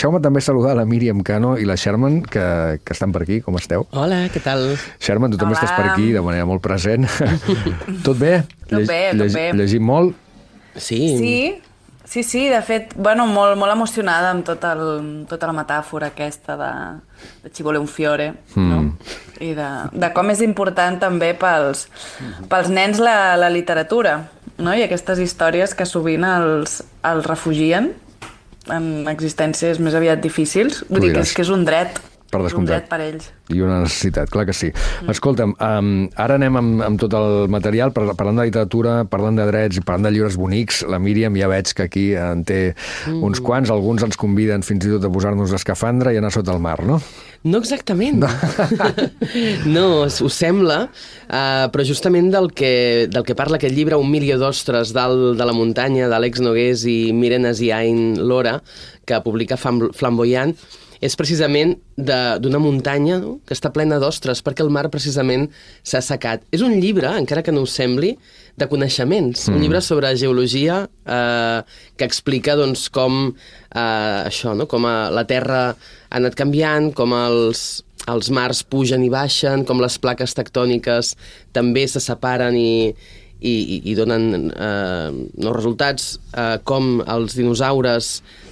Deixeu-me també saludar la Míriam Cano i la Sherman, que, que estan per aquí. Com esteu? Hola, què tal? Sherman, tu també Hola. estàs per aquí de manera molt present. tot bé? Tot bé, tot bé. Llegim molt? Sí, Sí, sí, sí, de fet, bueno, molt, molt emocionada amb tot el, tota la metàfora aquesta de, de Ci vuole un fiore, mm. no? I de, de com és important també pels, pels nens la, la literatura, no? I aquestes històries que sovint els, els refugien en existències més aviat difícils. Vull dir que és, que és un dret. Per un descomptat. dret per ells. I una necessitat, clar que sí. Mm. Escolta'm, um, ara anem amb, amb tot el material, par- parlant de literatura, parlant de drets i parlant de llibres bonics. La Míriam ja veig que aquí en té mm. uns quants, alguns ens conviden fins i tot a posar-nos l'escafandra i anar sota el mar, no? no exactament. No, no us, us sembla, uh, però justament del que, del que parla aquest llibre, Un milió d'ostres dalt de la muntanya, d'Àlex Nogués i Miren Asiain Lora, que publica Flam- Flamboyant, és precisament de- d'una muntanya no? que està plena d'ostres, perquè el mar precisament s'ha assecat. És un llibre, encara que no us sembli, de coneixements. Mm. Un llibre sobre geologia eh, que explica doncs, com, eh, això, no? com a la Terra ha anat canviant, com els, els mars pugen i baixen, com les plaques tectòniques també se separen i, i, i- i donen eh, no, resultats, eh, com els dinosaures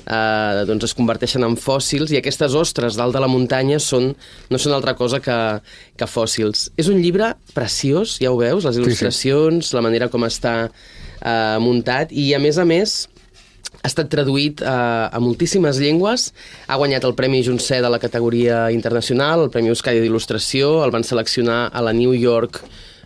eh, doncs es converteixen en fòssils i aquestes ostres dalt de la muntanya són, no són altra cosa que, que fòssils. És un llibre preciós, ja ho veus, les sí. il·lustracions, la manera com està eh, muntat i a més a més ha estat traduït eh, a moltíssimes llengües, ha guanyat el Premi Juncé de la categoria internacional, el Premi Euskadi d'il·lustració, el van seleccionar a la New York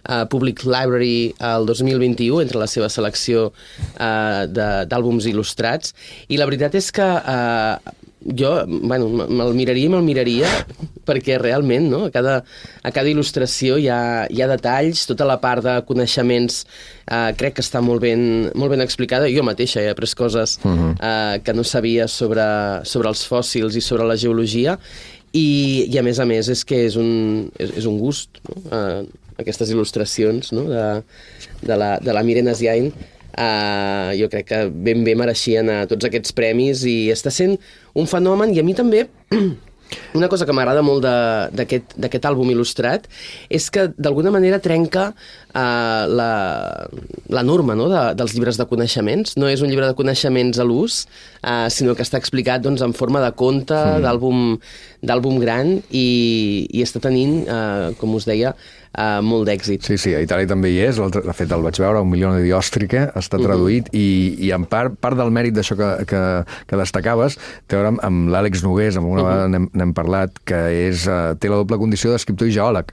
uh, Public Library el 2021 entre la seva selecció uh, d'àlbums il·lustrats i la veritat és que uh, jo, bueno, me'l miraria i me'l miraria perquè realment no? a, cada, a cada il·lustració hi ha, hi ha detalls, tota la part de coneixements eh, crec que està molt ben, molt ben explicada. Jo mateixa he après coses uh -huh. eh, que no sabia sobre, sobre els fòssils i sobre la geologia i, i a més a més és que és un, és, és un gust no? eh, aquestes il·lustracions no? de, de, la, de la Miren Asiain Uh, jo crec que ben bé mereixien a tots aquests premis i està sent un fenomen i a mi també una cosa que m'agrada molt de- d'aquest àlbum il·lustrat és que d'alguna manera trenca uh, la, la norma no? de, dels llibres de coneixements. No és un llibre de coneixements a l'ús, uh, sinó que està explicat doncs, en forma de conte, mm. d'àlbum d'àlbum gran i, i està tenint, uh, com us deia, uh, molt d'èxit. Sí, sí, a Itàlia també hi és, de fet el vaig veure, un milió di òstrica, està traduït, i, i en part, part del mèrit d'això que, que, que destacaves té a veure amb, amb l'Àlex Nogués, amb una vegada n'hem- parlat, que és, eh, té la doble condició d'escriptor i geòleg,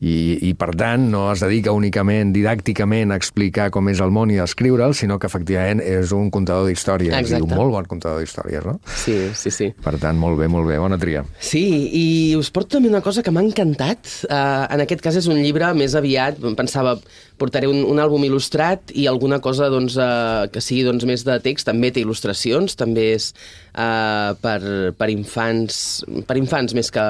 I, i per tant no es dedica únicament didàcticament a explicar com és el món i a escriure'l, sinó que efectivament és un contador d'històries, i Exacte. un molt bon contador d'històries, no? Sí, sí, sí. Per tant, molt bé, molt bé, bona tria. Sí, i us porto també una cosa que m'ha encantat. Uh, en aquest cas és un llibre més aviat, pensava, portaré un, un àlbum il·lustrat i alguna cosa doncs, uh, que sigui doncs, més de text, també té il·lustracions, també és uh, per, per, infants, per infants més que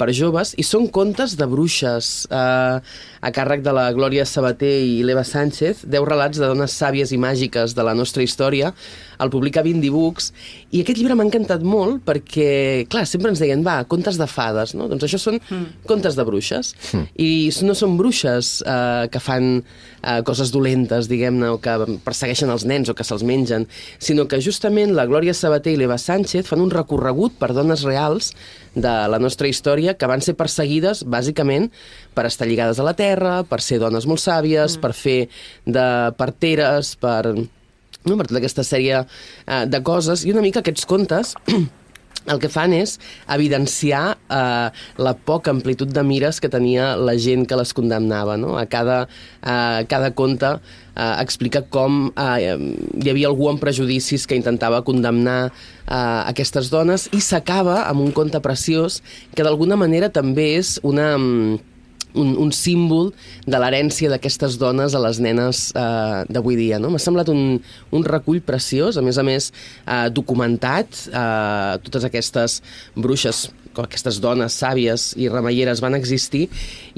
per joves, i són contes de bruixes uh, a càrrec de la Glòria Sabater i l'Eva Sánchez, 10 relats de dones sàvies i màgiques de la nostra història, el publica Bindi Books, i aquest llibre m'ha encantat molt perquè, clar, sempre ens deien, va, contes de fades, no? Doncs això són mm. contes de bruixes. Mm. I no són bruixes eh, que fan eh, coses dolentes, diguem-ne, o que persegueixen els nens o que se'ls mengen, sinó que justament la Glòria Sabater i l'Eva Sánchez fan un recorregut per dones reals de la nostra història que van ser perseguides, bàsicament, per estar lligades a la terra, per ser dones molt sàvies, mm. per fer de parteres, per no? per tota aquesta sèrie uh, de coses, i una mica aquests contes el que fan és evidenciar eh, la poca amplitud de mires que tenia la gent que les condemnava. No? A cada, eh, cada conte eh, explica com eh, hi havia algú amb prejudicis que intentava condemnar eh, aquestes dones i s'acaba amb un conte preciós que d'alguna manera també és una... mm, un, un símbol de l'herència d'aquestes dones a les nenes eh, d'avui dia. No? M'ha semblat un, un recull preciós, a més a més eh, documentat, eh, totes aquestes bruixes aquestes dones sàvies i remeieres van existir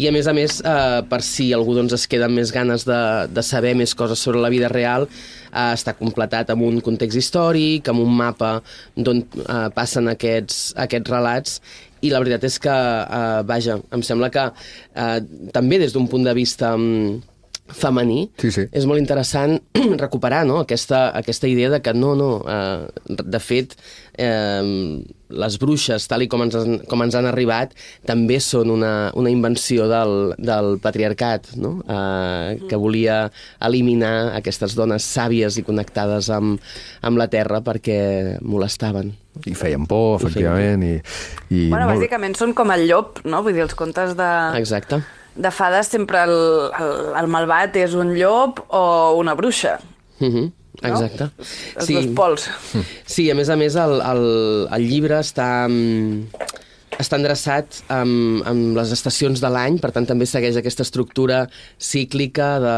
i a més a més eh, per si algú doncs, es queda amb més ganes de, de saber més coses sobre la vida real eh, està completat amb un context històric, amb un mapa d'on eh, passen aquests, aquests relats i la veritat és que, eh, vaja, em sembla que eh, també des d'un punt de vista um, femení, sí, sí. és molt interessant recuperar no? aquesta, aquesta idea de que no, no, eh, de fet, eh, les bruixes, tal i com ens, com ens han arribat, també són una, una invenció del, del patriarcat, no? eh, que volia eliminar aquestes dones sàvies i connectades amb, amb la terra perquè molestaven. I feien por, efectivament. I, i bueno, molt... bàsicament són com el llop, no? Vull dir, els contes de... Exacte de fades sempre el, el, el malvat és un llop o una bruixa. Mm -hmm. Exacte. No? Els sí. dos pols. Sí, a més a més el, el, el llibre està mm, està endreçat amb, amb les estacions de l'any, per tant també segueix aquesta estructura cíclica de,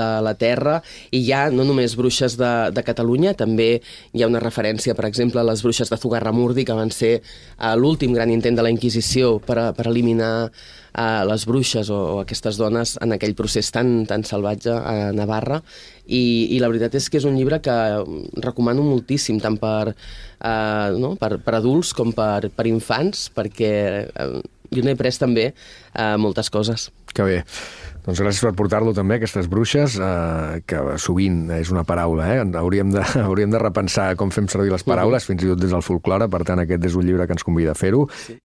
de la Terra i hi ha no només bruixes de, de Catalunya, també hi ha una referència, per exemple, a les bruixes de Zugarramurdi, que van ser uh, l'últim gran intent de la Inquisició per, a, per eliminar uh, les bruixes o, o aquestes dones en aquell procés tan, tan salvatge a Navarra i, i la veritat és que és un llibre que recomano moltíssim, tant per, uh, no? per, per adults com per, per infants, perquè uh, jo n'he pres també uh, moltes coses. Que bé. Doncs gràcies per portar-lo també, aquestes bruixes, eh, que sovint és una paraula, eh? Hauríem de, hauríem de repensar com fem servir les paraules, fins i tot des del folklore, per tant aquest és un llibre que ens convida a fer-ho. Sí.